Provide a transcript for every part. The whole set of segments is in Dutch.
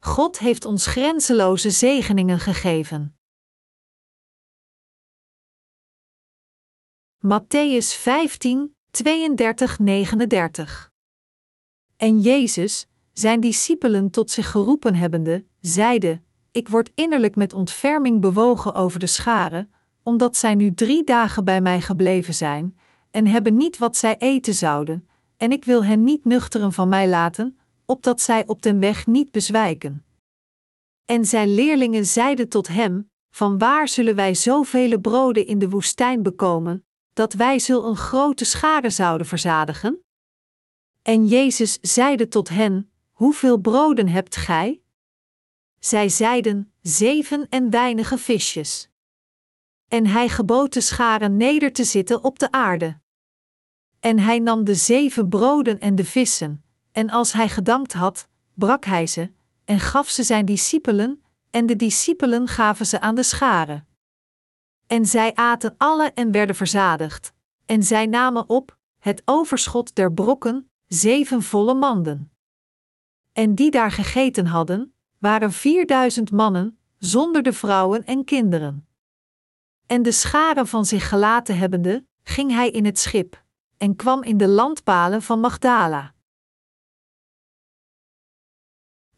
God heeft ons grenzeloze zegeningen gegeven. Matthäus 15, 32, 39 En Jezus, zijn discipelen tot zich geroepen hebbende, zeide: Ik word innerlijk met ontferming bewogen over de scharen, omdat zij nu drie dagen bij mij gebleven zijn, en hebben niet wat zij eten zouden, en ik wil hen niet nuchteren van mij laten, opdat zij op den weg niet bezwijken. En zijn leerlingen zeiden tot hem: Van waar zullen wij zoveel broden in de woestijn bekomen, dat wij zul een grote schare zouden verzadigen? En Jezus zeide tot hen: Hoeveel broden hebt gij? Zij zeiden: Zeven en weinige visjes. En hij gebood de scharen neder te zitten op de aarde. En hij nam de zeven broden en de vissen, en als hij gedankt had, brak hij ze, en gaf ze zijn discipelen, en de discipelen gaven ze aan de scharen. En zij aten alle en werden verzadigd, en zij namen op het overschot der brokken, zeven volle manden. En die daar gegeten hadden, waren vierduizend mannen, zonder de vrouwen en kinderen. En de scharen van zich gelaten hebbende, ging hij in het schip, en kwam in de landpalen van Magdala.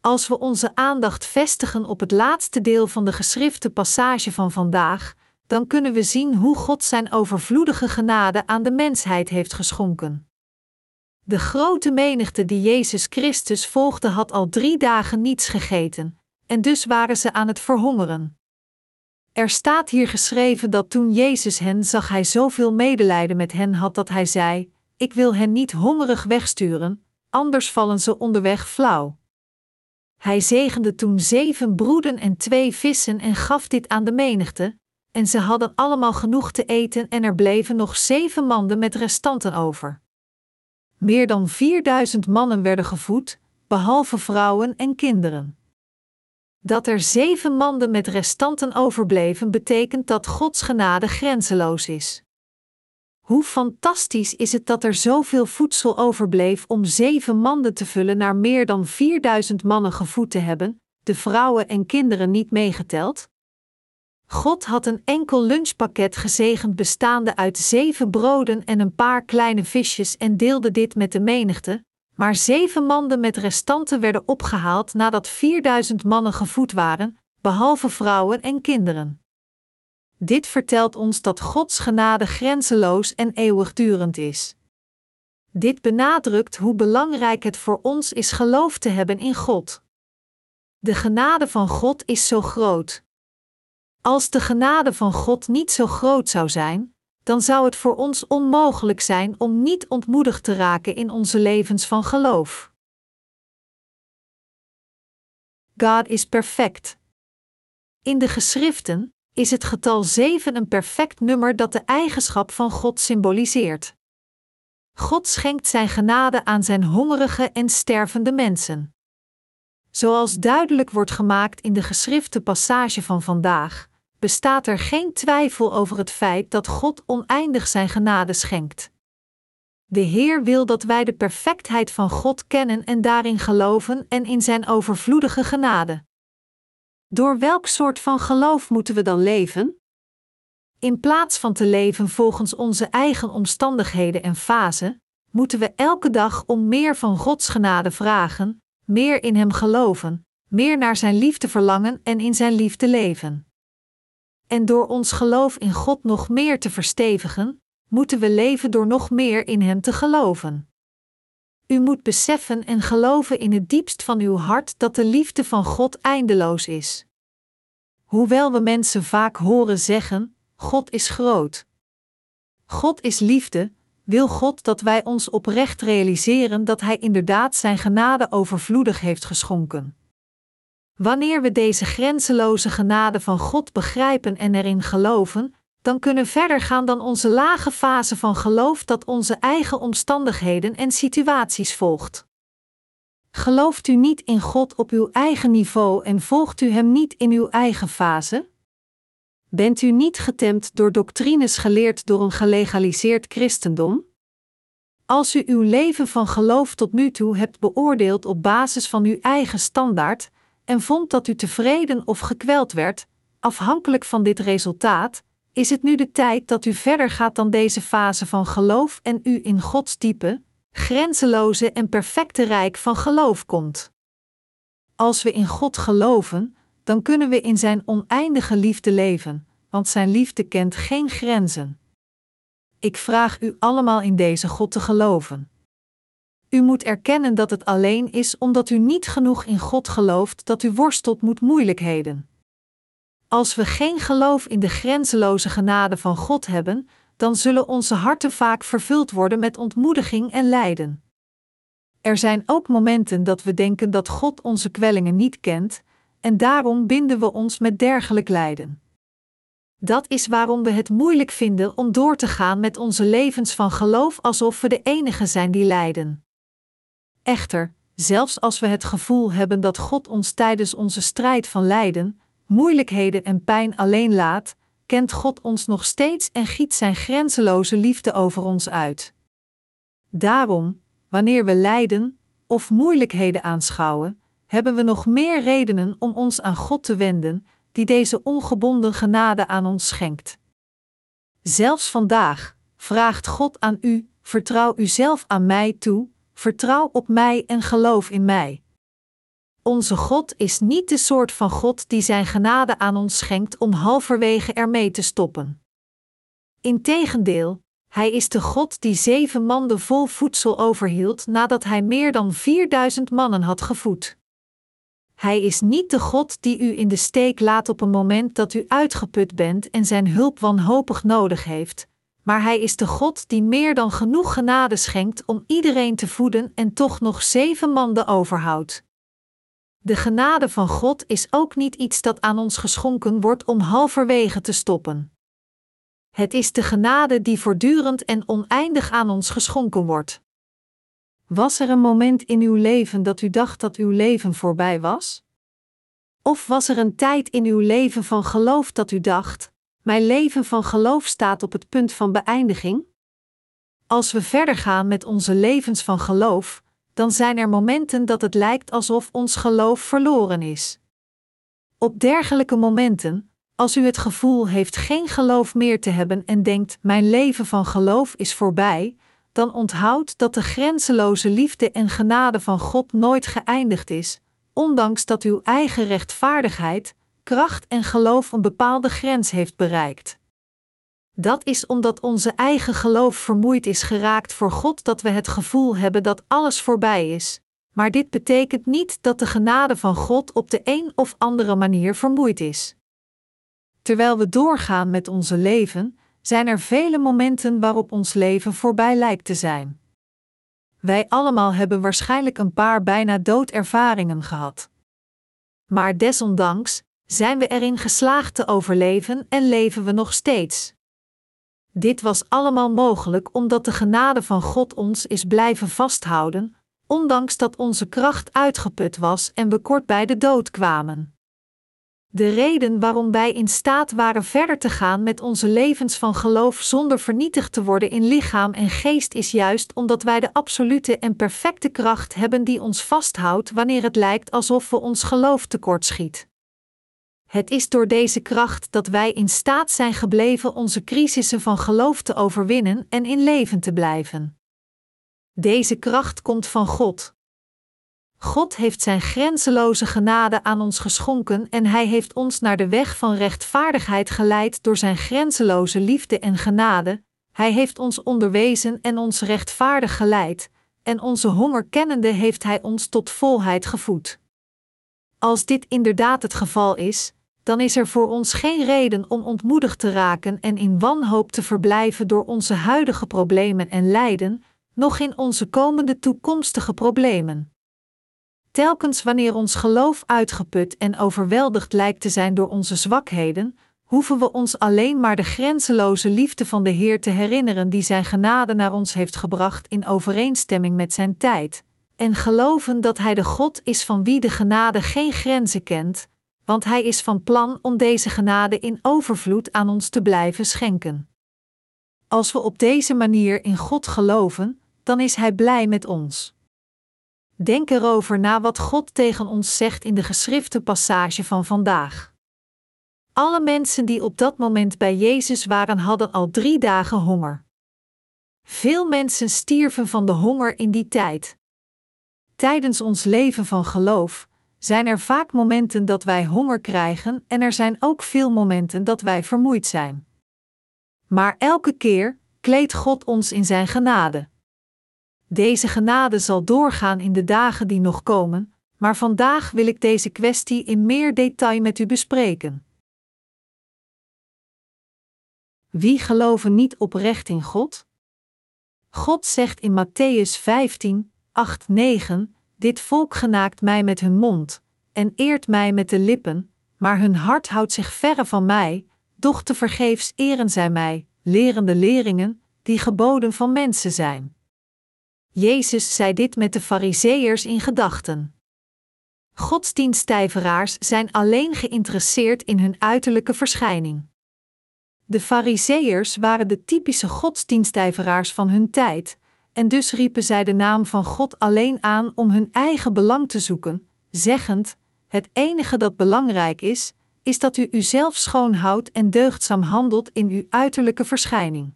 Als we onze aandacht vestigen op het laatste deel van de geschrifte passage van vandaag, dan kunnen we zien hoe God zijn overvloedige genade aan de mensheid heeft geschonken. De grote menigte die Jezus Christus volgde had al drie dagen niets gegeten, en dus waren ze aan het verhongeren. Er staat hier geschreven dat toen Jezus hen zag, hij zoveel medelijden met hen had dat hij zei: Ik wil hen niet hongerig wegsturen, anders vallen ze onderweg flauw. Hij zegende toen zeven broeden en twee vissen en gaf dit aan de menigte, en ze hadden allemaal genoeg te eten en er bleven nog zeven manden met restanten over. Meer dan vierduizend mannen werden gevoed, behalve vrouwen en kinderen. Dat er zeven manden met restanten overbleven, betekent dat Gods genade grenzeloos is. Hoe fantastisch is het dat er zoveel voedsel overbleef om zeven manden te vullen naar meer dan 4000 mannen gevoed te hebben, de vrouwen en kinderen niet meegeteld? God had een enkel lunchpakket gezegend bestaande uit zeven broden en een paar kleine visjes en deelde dit met de menigte, maar zeven manden met restanten werden opgehaald nadat 4000 mannen gevoed waren, behalve vrouwen en kinderen. Dit vertelt ons dat Gods genade grenzeloos en eeuwigdurend is. Dit benadrukt hoe belangrijk het voor ons is geloof te hebben in God. De genade van God is zo groot. Als de genade van God niet zo groot zou zijn, dan zou het voor ons onmogelijk zijn om niet ontmoedigd te raken in onze levens van geloof. God is perfect. In de geschriften, is het getal 7 een perfect nummer dat de eigenschap van God symboliseert. God schenkt zijn genade aan zijn hongerige en stervende mensen. Zoals duidelijk wordt gemaakt in de geschrifte passage van vandaag, bestaat er geen twijfel over het feit dat God oneindig zijn genade schenkt. De Heer wil dat wij de perfectheid van God kennen en daarin geloven en in zijn overvloedige genade. Door welk soort van geloof moeten we dan leven? In plaats van te leven volgens onze eigen omstandigheden en fasen, moeten we elke dag om meer van Gods genade vragen, meer in Hem geloven, meer naar Zijn liefde verlangen en in Zijn liefde leven. En door ons geloof in God nog meer te verstevigen, moeten we leven door nog meer in Hem te geloven. U moet beseffen en geloven in het diepst van uw hart dat de liefde van God eindeloos is. Hoewel we mensen vaak horen zeggen: God is groot. God is liefde, wil God dat wij ons oprecht realiseren dat Hij inderdaad Zijn genade overvloedig heeft geschonken. Wanneer we deze grenzeloze genade van God begrijpen en erin geloven, dan kunnen verder gaan dan onze lage fase van geloof dat onze eigen omstandigheden en situaties volgt. Gelooft u niet in God op uw eigen niveau en volgt u Hem niet in uw eigen fase? Bent u niet getemd door doctrines geleerd door een gelegaliseerd christendom? Als u uw leven van geloof tot nu toe hebt beoordeeld op basis van uw eigen standaard, en vond dat u tevreden of gekweld werd, afhankelijk van dit resultaat, is het nu de tijd dat u verder gaat dan deze fase van geloof en u in Gods diepe, grenzeloze en perfecte rijk van geloof komt. Als we in God geloven, dan kunnen we in Zijn oneindige liefde leven, want Zijn liefde kent geen grenzen. Ik vraag u allemaal in deze God te geloven. U moet erkennen dat het alleen is omdat u niet genoeg in God gelooft dat u worstelt met moeilijkheden. Als we geen geloof in de grenzeloze genade van God hebben, dan zullen onze harten vaak vervuld worden met ontmoediging en lijden. Er zijn ook momenten dat we denken dat God onze kwellingen niet kent, en daarom binden we ons met dergelijk lijden. Dat is waarom we het moeilijk vinden om door te gaan met onze levens van geloof alsof we de enige zijn die lijden. Echter, zelfs als we het gevoel hebben dat God ons tijdens onze strijd van lijden, moeilijkheden en pijn alleen laat, kent God ons nog steeds en giet Zijn grenzeloze liefde over ons uit. Daarom, wanneer we lijden of moeilijkheden aanschouwen, hebben we nog meer redenen om ons aan God te wenden, die deze ongebonden genade aan ons schenkt. Zelfs vandaag vraagt God aan u: vertrouw uzelf aan mij toe, vertrouw op mij en geloof in mij. Onze God is niet de soort van God die zijn genade aan ons schenkt om halverwege ermee te stoppen. Integendeel, hij is de God die zeven manden vol voedsel overhield nadat hij meer dan 4000 mannen had gevoed. Hij is niet de God die u in de steek laat op een moment dat u uitgeput bent en zijn hulp wanhopig nodig heeft, maar hij is de God die meer dan genoeg genade schenkt om iedereen te voeden en toch nog zeven manden overhoudt. De genade van God is ook niet iets dat aan ons geschonken wordt om halverwege te stoppen. Het is de genade die voortdurend en oneindig aan ons geschonken wordt. Was er een moment in uw leven dat u dacht dat uw leven voorbij was? Of was er een tijd in uw leven van geloof dat u dacht: mijn leven van geloof staat op het punt van beëindiging? Als we verder gaan met onze levens van geloof, dan zijn er momenten dat het lijkt alsof ons geloof verloren is. Op dergelijke momenten, als u het gevoel heeft geen geloof meer te hebben en denkt: Mijn leven van geloof is voorbij, dan onthoud dat de grenzeloze liefde en genade van God nooit geëindigd is, ondanks dat uw eigen rechtvaardigheid, kracht en geloof een bepaalde grens heeft bereikt. Dat is omdat onze eigen geloof vermoeid is geraakt voor God dat we het gevoel hebben dat alles voorbij is. Maar dit betekent niet dat de genade van God op de een of andere manier vermoeid is. Terwijl we doorgaan met onze leven, zijn er vele momenten waarop ons leven voorbij lijkt te zijn. Wij allemaal hebben waarschijnlijk een paar bijna doodervaringen gehad. Maar desondanks zijn we erin geslaagd te overleven en leven we nog steeds. Dit was allemaal mogelijk omdat de genade van God ons is blijven vasthouden, ondanks dat onze kracht uitgeput was en we kort bij de dood kwamen. De reden waarom wij in staat waren verder te gaan met onze levens van geloof zonder vernietigd te worden in lichaam en geest is juist omdat wij de absolute en perfecte kracht hebben die ons vasthoudt wanneer het lijkt alsof we ons geloof tekortschiet. Het is door deze kracht dat wij in staat zijn gebleven onze crisissen van geloof te overwinnen en in leven te blijven. Deze kracht komt van God. God heeft Zijn grenzeloze genade aan ons geschonken en Hij heeft ons naar de weg van rechtvaardigheid geleid door Zijn grenzeloze liefde en genade. Hij heeft ons onderwezen en ons rechtvaardig geleid, en onze honger kennende heeft Hij ons tot volheid gevoed. Als dit inderdaad het geval is, dan is er voor ons geen reden om ontmoedigd te raken en in wanhoop te verblijven door onze huidige problemen en lijden, nog in onze komende toekomstige problemen. Telkens wanneer ons geloof uitgeput en overweldigd lijkt te zijn door onze zwakheden, hoeven we ons alleen maar de grenzeloze liefde van de Heer te herinneren die Zijn genade naar ons heeft gebracht in overeenstemming met Zijn tijd, en geloven dat Hij de God is van wie de genade geen grenzen kent, want Hij is van plan om deze genade in overvloed aan ons te blijven schenken. Als we op deze manier in God geloven, dan is Hij blij met ons. Denk erover na wat God tegen ons zegt in de geschrifte passage van vandaag. Alle mensen die op dat moment bij Jezus waren, hadden al drie dagen honger. Veel mensen stierven van de honger in die tijd. Tijdens ons leven van geloof zijn er vaak momenten dat wij honger krijgen en er zijn ook veel momenten dat wij vermoeid zijn. Maar elke keer kleedt God ons in Zijn genade. Deze genade zal doorgaan in de dagen die nog komen, maar vandaag wil ik deze kwestie in meer detail met u bespreken. Wie geloven niet oprecht in God? God zegt in Matthäus 15, 8, 9: Dit volk genaakt mij met hun mond, en eert mij met de lippen, maar hun hart houdt zich verre van mij, doch te vergeefs eren zij mij, lerende leringen, die geboden van mensen zijn. Jezus zei dit met de Fariseërs in gedachten. Godsdienstijveraars zijn alleen geïnteresseerd in hun uiterlijke verschijning. De Fariseërs waren de typische godsdienstijveraars van hun tijd, en dus riepen zij de naam van God alleen aan om hun eigen belang te zoeken, zeggend: Het enige dat belangrijk is, is dat u uzelf schoonhoudt en deugdzaam handelt in uw uiterlijke verschijning.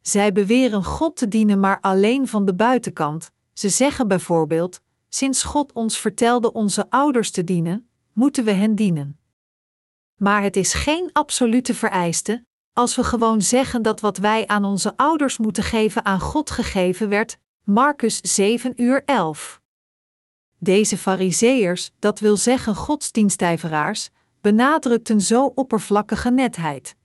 Zij beweren God te dienen, maar alleen van de buitenkant. Ze zeggen bijvoorbeeld: Sinds God ons vertelde onze ouders te dienen, moeten we hen dienen. Maar het is geen absolute vereiste, als we gewoon zeggen dat wat wij aan onze ouders moeten geven aan God gegeven werd, Marcus 7 uur 11. Deze fariseërs, dat wil zeggen godsdienstijveraars, benadrukten zo oppervlakkige netheid.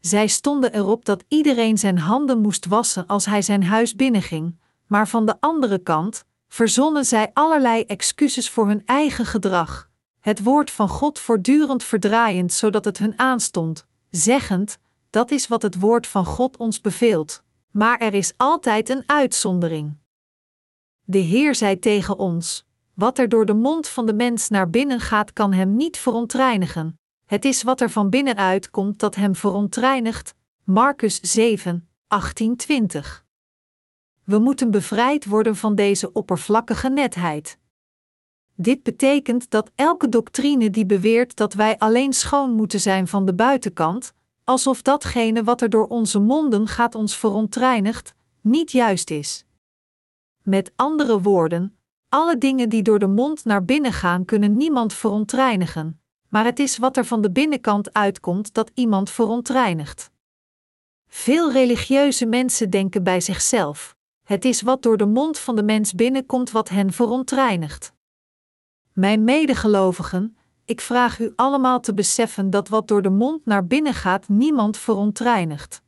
Zij stonden erop dat iedereen zijn handen moest wassen als hij zijn huis binnenging, maar van de andere kant verzonnen zij allerlei excuses voor hun eigen gedrag, het woord van God voortdurend verdraaiend zodat het hun aanstond, zeggend: Dat is wat het woord van God ons beveelt. Maar er is altijd een uitzondering. De Heer zei tegen ons: Wat er door de mond van de mens naar binnen gaat, kan hem niet verontreinigen. Het is wat er van binnenuit komt dat hem verontreinigt. Marcus 7, 18, 20. We moeten bevrijd worden van deze oppervlakkige netheid. Dit betekent dat elke doctrine die beweert dat wij alleen schoon moeten zijn van de buitenkant, alsof datgene wat er door onze monden gaat ons verontreinigt, niet juist is. Met andere woorden, alle dingen die door de mond naar binnen gaan kunnen niemand verontreinigen, maar het is wat er van de binnenkant uitkomt dat iemand verontreinigt. Veel religieuze mensen denken bij zichzelf: het is wat door de mond van de mens binnenkomt wat hen verontreinigt. Mijn medegelovigen, ik vraag u allemaal te beseffen dat wat door de mond naar binnen gaat niemand verontreinigt.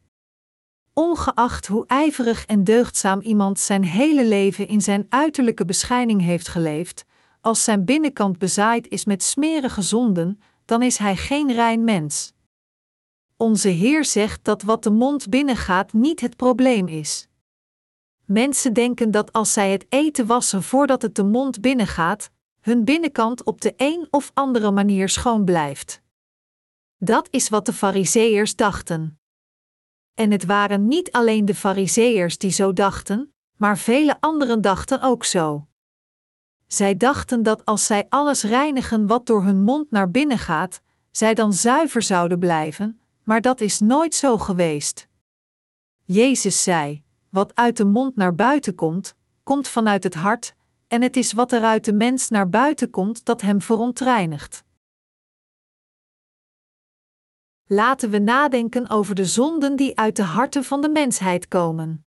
Ongeacht hoe ijverig en deugdzaam iemand zijn hele leven in zijn uiterlijke beschijning heeft geleefd, als zijn binnenkant bezaaid is met smerige zonden, dan is hij geen rein mens. Onze Heer zegt dat wat de mond binnengaat niet het probleem is. Mensen denken dat als zij het eten wassen voordat het de mond binnengaat, hun binnenkant op de een of andere manier schoon blijft. Dat is wat de Fariseërs dachten. En het waren niet alleen de Fariseërs die zo dachten, maar vele anderen dachten ook zo. Zij dachten dat als zij alles reinigen wat door hun mond naar binnen gaat, zij dan zuiver zouden blijven, maar dat is nooit zo geweest. Jezus zei: Wat uit de mond naar buiten komt, komt vanuit het hart, en het is wat er uit de mens naar buiten komt dat hem verontreinigt. Laten we nadenken over de zonden die uit de harten van de mensheid komen.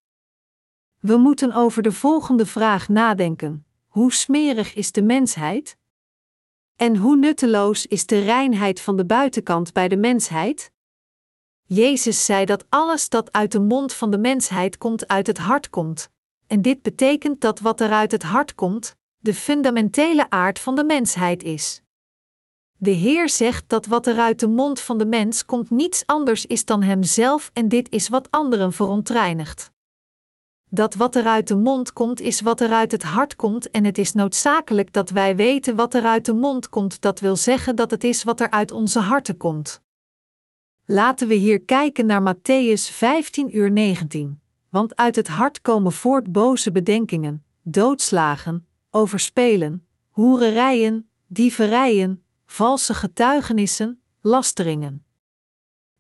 We moeten over de volgende vraag nadenken: hoe smerig is de mensheid? En hoe nutteloos is de reinheid van de buitenkant bij de mensheid? Jezus zei dat alles dat uit de mond van de mensheid komt uit het hart komt, en dit betekent dat wat er uit het hart komt, de fundamentele aard van de mensheid is. De Heer zegt dat wat er uit de mond van de mens komt niets anders is dan hemzelf en dit is wat anderen verontreinigt. Dat wat er uit de mond komt is wat er uit het hart komt en het is noodzakelijk dat wij weten wat er uit de mond komt, dat wil zeggen dat het is wat er uit onze harten komt. Laten we hier kijken naar Matthäus 15 uur 19 want uit het hart komen voort boze bedenkingen, doodslagen, overspelen, hoererijen, dieverijen, valse getuigenissen, lasteringen.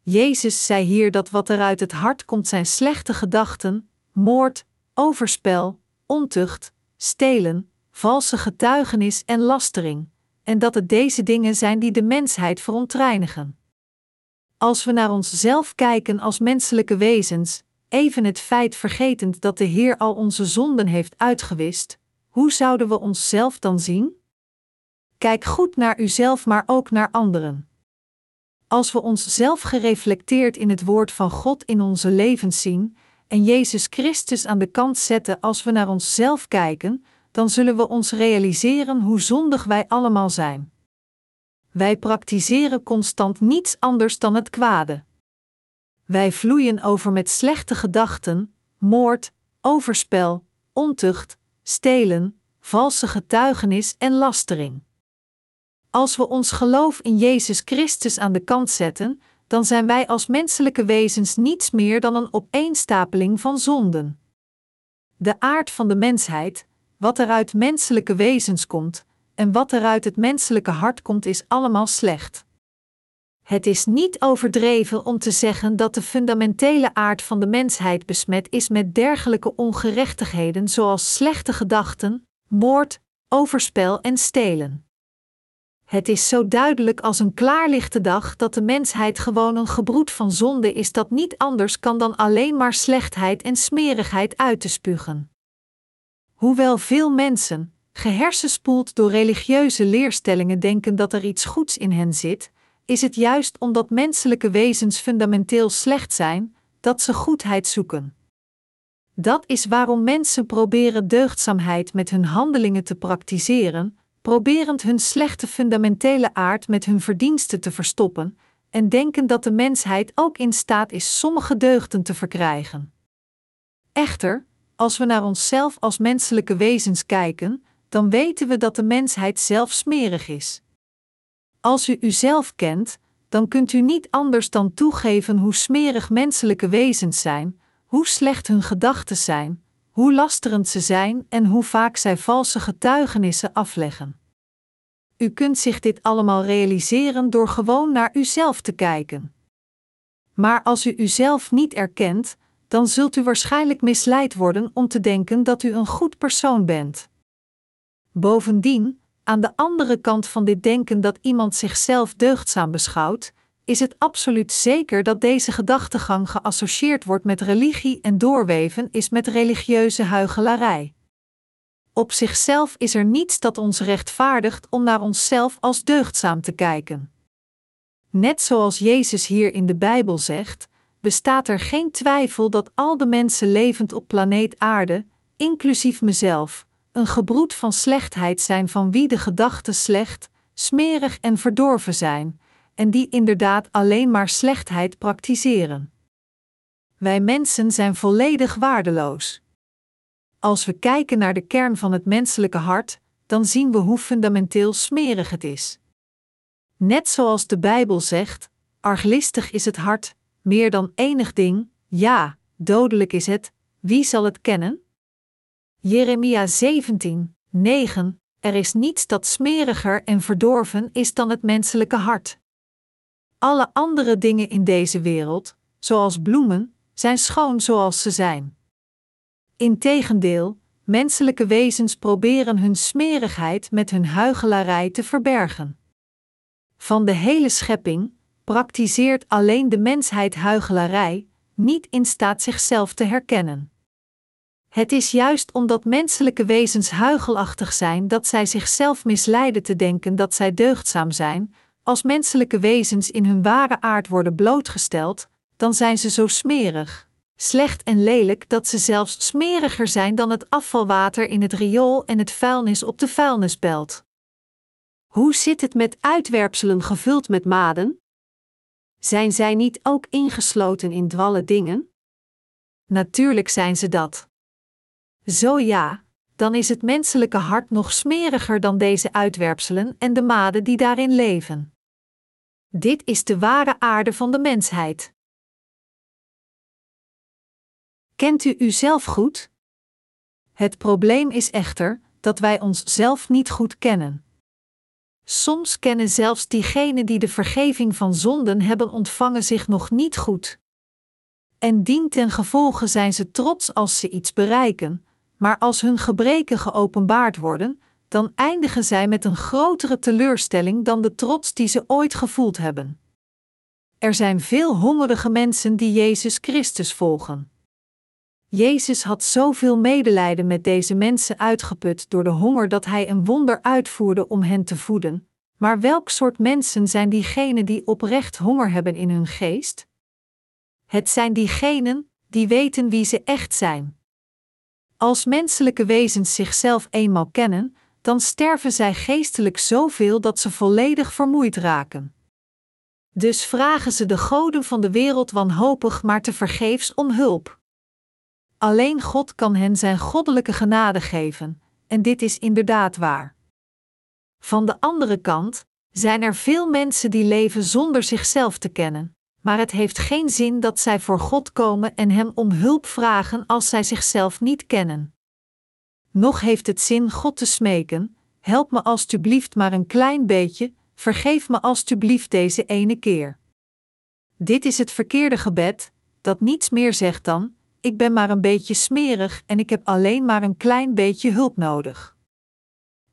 Jezus zei hier dat wat er uit het hart komt zijn slechte gedachten, moord, overspel, ontucht, stelen, valse getuigenis en lastering, en dat het deze dingen zijn die de mensheid verontreinigen. Als we naar onszelf kijken als menselijke wezens, even het feit vergetend dat de Heer al onze zonden heeft uitgewist, hoe zouden we onszelf dan zien? Kijk goed naar uzelf, maar ook naar anderen. Als we onszelf gereflecteerd in het woord van God in onze levens zien en Jezus Christus aan de kant zetten als we naar onszelf kijken, dan zullen we ons realiseren hoe zondig wij allemaal zijn. Wij praktiseren constant niets anders dan het kwade. Wij vloeien over met slechte gedachten, moord, overspel, ontucht, stelen, valse getuigenis en lastering. Als we ons geloof in Jezus Christus aan de kant zetten, dan zijn wij als menselijke wezens niets meer dan een opeenstapeling van zonden. De aard van de mensheid, wat er uit menselijke wezens komt en wat er uit het menselijke hart komt, is allemaal slecht. Het is niet overdreven om te zeggen dat de fundamentele aard van de mensheid besmet is met dergelijke ongerechtigheden zoals slechte gedachten, moord, overspel en stelen. Het is zo duidelijk als een klaarlichte dag dat de mensheid gewoon een gebroed van zonde is dat niet anders kan dan alleen maar slechtheid en smerigheid uit te spugen. Hoewel veel mensen, gehersenspoeld door religieuze leerstellingen, denken dat er iets goeds in hen zit, is het juist omdat menselijke wezens fundamenteel slecht zijn, dat ze goedheid zoeken. Dat is waarom mensen proberen deugdzaamheid met hun handelingen te praktiseren, proberend hun slechte fundamentele aard met hun verdiensten te verstoppen, en denken dat de mensheid ook in staat is sommige deugden te verkrijgen. Echter, als we naar onszelf als menselijke wezens kijken, dan weten we dat de mensheid zelf smerig is. Als u uzelf kent, dan kunt u niet anders dan toegeven hoe smerig menselijke wezens zijn, hoe slecht hun gedachten zijn, hoe lasterend ze zijn en hoe vaak zij valse getuigenissen afleggen. U kunt zich dit allemaal realiseren door gewoon naar uzelf te kijken. Maar als u uzelf niet erkent, dan zult u waarschijnlijk misleid worden om te denken dat u een goed persoon bent. Bovendien, aan de andere kant van dit denken dat iemand zichzelf deugdzaam beschouwt, is het absoluut zeker dat deze gedachtegang geassocieerd wordt met religie en doorweven is met religieuze huigelarij. Op zichzelf is er niets dat ons rechtvaardigt om naar onszelf als deugdzaam te kijken. Net zoals Jezus hier in de Bijbel zegt, bestaat er geen twijfel dat al de mensen levend op planeet Aarde, inclusief mezelf, een gebroed van slechtheid zijn van wie de gedachten slecht, smerig en verdorven zijn, en die inderdaad alleen maar slechtheid praktiseren. Wij mensen zijn volledig waardeloos. Als we kijken naar de kern van het menselijke hart, dan zien we hoe fundamenteel smerig het is. Net zoals de Bijbel zegt: arglistig is het hart, meer dan enig ding, ja, dodelijk is het, wie zal het kennen? Jeremia 17, 9 Er is niets dat smeriger en verdorven is dan het menselijke hart. Alle andere dingen in deze wereld, zoals bloemen, zijn schoon zoals ze zijn. Integendeel, menselijke wezens proberen hun smerigheid met hun huigelarij te verbergen. Van de hele schepping praktiseert alleen de mensheid huigelarij, niet in staat zichzelf te herkennen. Het is juist omdat menselijke wezens huigelachtig zijn dat zij zichzelf misleiden te denken dat zij deugdzaam zijn, als menselijke wezens in hun ware aard worden blootgesteld, dan zijn ze zo smerig, slecht en lelijk dat ze zelfs smeriger zijn dan het afvalwater in het riool en het vuilnis op de vuilnisbelt. Hoe zit het met uitwerpselen gevuld met maden? Zijn zij niet ook ingesloten in dwalle dingen? Natuurlijk zijn ze dat. Zo ja, dan is het menselijke hart nog smeriger dan deze uitwerpselen en de maden die daarin leven. Dit is de ware aarde van de mensheid. Kent u uzelf goed? Het probleem is echter dat wij onszelf niet goed kennen. Soms kennen zelfs diegenen die de vergeving van zonden hebben ontvangen zich nog niet goed. En dien ten gevolge zijn ze trots als ze iets bereiken, maar als hun gebreken geopenbaard worden, dan eindigen zij met een grotere teleurstelling dan de trots die ze ooit gevoeld hebben. Er zijn veel hongerige mensen die Jezus Christus volgen. Jezus had zoveel medelijden met deze mensen uitgeput door de honger dat hij een wonder uitvoerde om hen te voeden. Maar welk soort mensen zijn diegenen die oprecht honger hebben in hun geest? Het zijn diegenen die weten wie ze echt zijn. Als menselijke wezens zichzelf eenmaal kennen, dan sterven zij geestelijk zoveel dat ze volledig vermoeid raken. Dus vragen ze de goden van de wereld wanhopig maar te vergeefs om hulp. Alleen God kan hen zijn goddelijke genade geven, en dit is inderdaad waar. Van de andere kant zijn er veel mensen die leven zonder zichzelf te kennen, maar het heeft geen zin dat zij voor God komen en Hem om hulp vragen als zij zichzelf niet kennen. Nog heeft het zin God te smeken: help me alstublieft maar een klein beetje, vergeef me alstublieft deze ene keer. Dit is het verkeerde gebed, dat niets meer zegt dan: ik ben maar een beetje smerig en ik heb alleen maar een klein beetje hulp nodig.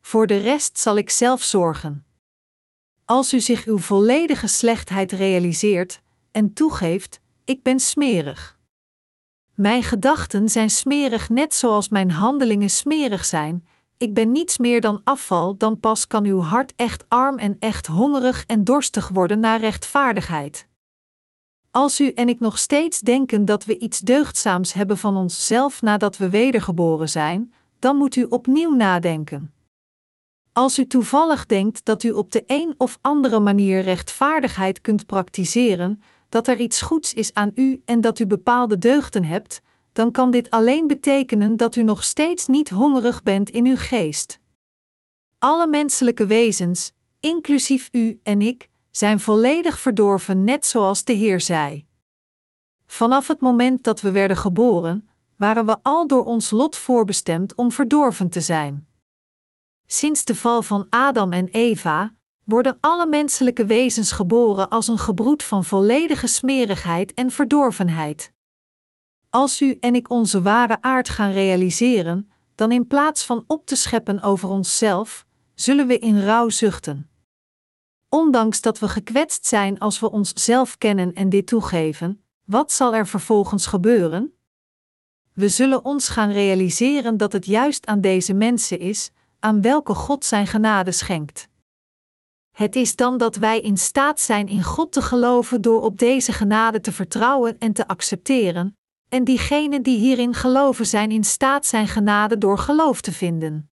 Voor de rest zal ik zelf zorgen. Als u zich uw volledige slechtheid realiseert en toegeeft: ik ben smerig. Mijn gedachten zijn smerig net zoals mijn handelingen smerig zijn. Ik ben niets meer dan afval, dan pas kan uw hart echt arm en echt hongerig en dorstig worden naar rechtvaardigheid. Als u en ik nog steeds denken dat we iets deugdzaams hebben van onszelf nadat we wedergeboren zijn, dan moet u opnieuw nadenken. Als u toevallig denkt dat u op de een of andere manier rechtvaardigheid kunt praktiseren, dat er iets goeds is aan u en dat u bepaalde deugden hebt, dan kan dit alleen betekenen dat u nog steeds niet hongerig bent in uw geest. Alle menselijke wezens, inclusief u en ik, zijn volledig verdorven, net zoals de Heer zei. Vanaf het moment dat we werden geboren, waren we al door ons lot voorbestemd om verdorven te zijn. Sinds de val van Adam en Eva worden alle menselijke wezens geboren als een gebroed van volledige smerigheid en verdorvenheid. Als u en ik onze ware aard gaan realiseren, dan in plaats van op te scheppen over onszelf, zullen we in rouw zuchten. Ondanks dat we gekwetst zijn als we onszelf kennen en dit toegeven, wat zal er vervolgens gebeuren? We zullen ons gaan realiseren dat het juist aan deze mensen is, aan welke God zijn genade schenkt. Het is dan dat wij in staat zijn in God te geloven door op deze genade te vertrouwen en te accepteren, en diegenen die hierin geloven zijn in staat zijn genade door geloof te vinden.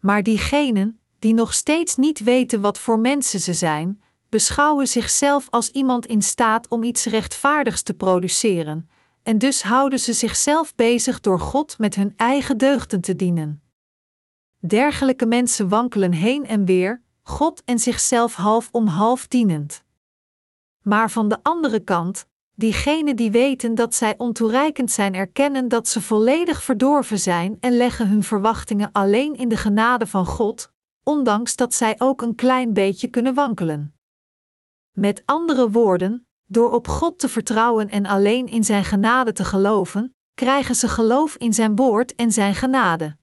Maar diegenen, die nog steeds niet weten wat voor mensen ze zijn, beschouwen zichzelf als iemand in staat om iets rechtvaardigs te produceren, en dus houden ze zichzelf bezig door God met hun eigen deugden te dienen. Dergelijke mensen wankelen heen en weer, God en zichzelf half om half dienend. Maar van de andere kant, diegenen die weten dat zij ontoereikend zijn, erkennen dat ze volledig verdorven zijn en leggen hun verwachtingen alleen in de genade van God, ondanks dat zij ook een klein beetje kunnen wankelen. Met andere woorden, door op God te vertrouwen en alleen in Zijn genade te geloven, krijgen ze geloof in Zijn woord en Zijn genade.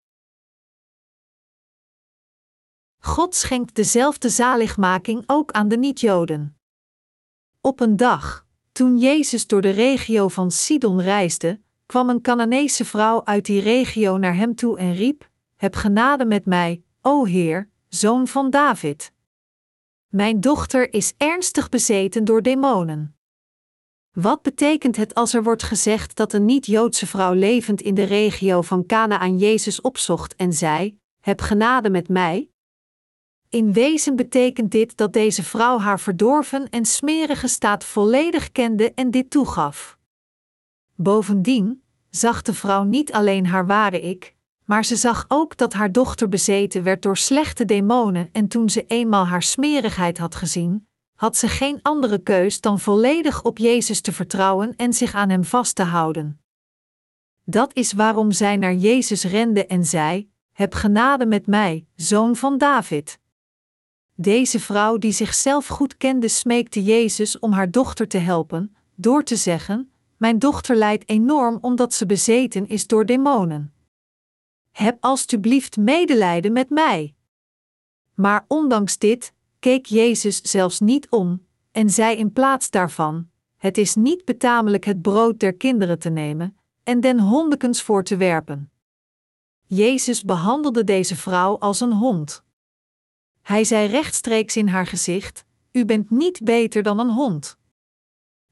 God schenkt dezelfde zaligmaking ook aan de niet-Joden. Op een dag, toen Jezus door de regio van Sidon reisde, kwam een Canaanese vrouw uit die regio naar hem toe en riep: Heb genade met mij, o Heer, zoon van David. Mijn dochter is ernstig bezeten door demonen. Wat betekent het als er wordt gezegd dat een niet-Joodse vrouw levend in de regio van aan Jezus opzocht en zei: Heb genade met mij? In wezen betekent dit dat deze vrouw haar verdorven en smerige staat volledig kende en dit toegaf. Bovendien zag de vrouw niet alleen haar ware ik, maar ze zag ook dat haar dochter bezeten werd door slechte demonen en toen ze eenmaal haar smerigheid had gezien, had ze geen andere keus dan volledig op Jezus te vertrouwen en zich aan hem vast te houden. Dat is waarom zij naar Jezus rende en zei: Heb genade met mij, zoon van David. Deze vrouw, die zichzelf goed kende, smeekte Jezus om haar dochter te helpen, door te zeggen: Mijn dochter lijdt enorm omdat ze bezeten is door demonen. Heb alstublieft medelijden met mij. Maar ondanks dit keek Jezus zelfs niet om en zei in plaats daarvan: Het is niet betamelijk het brood der kinderen te nemen en den hondekens voor te werpen. Jezus behandelde deze vrouw als een hond. Hij zei rechtstreeks in haar gezicht: U bent niet beter dan een hond.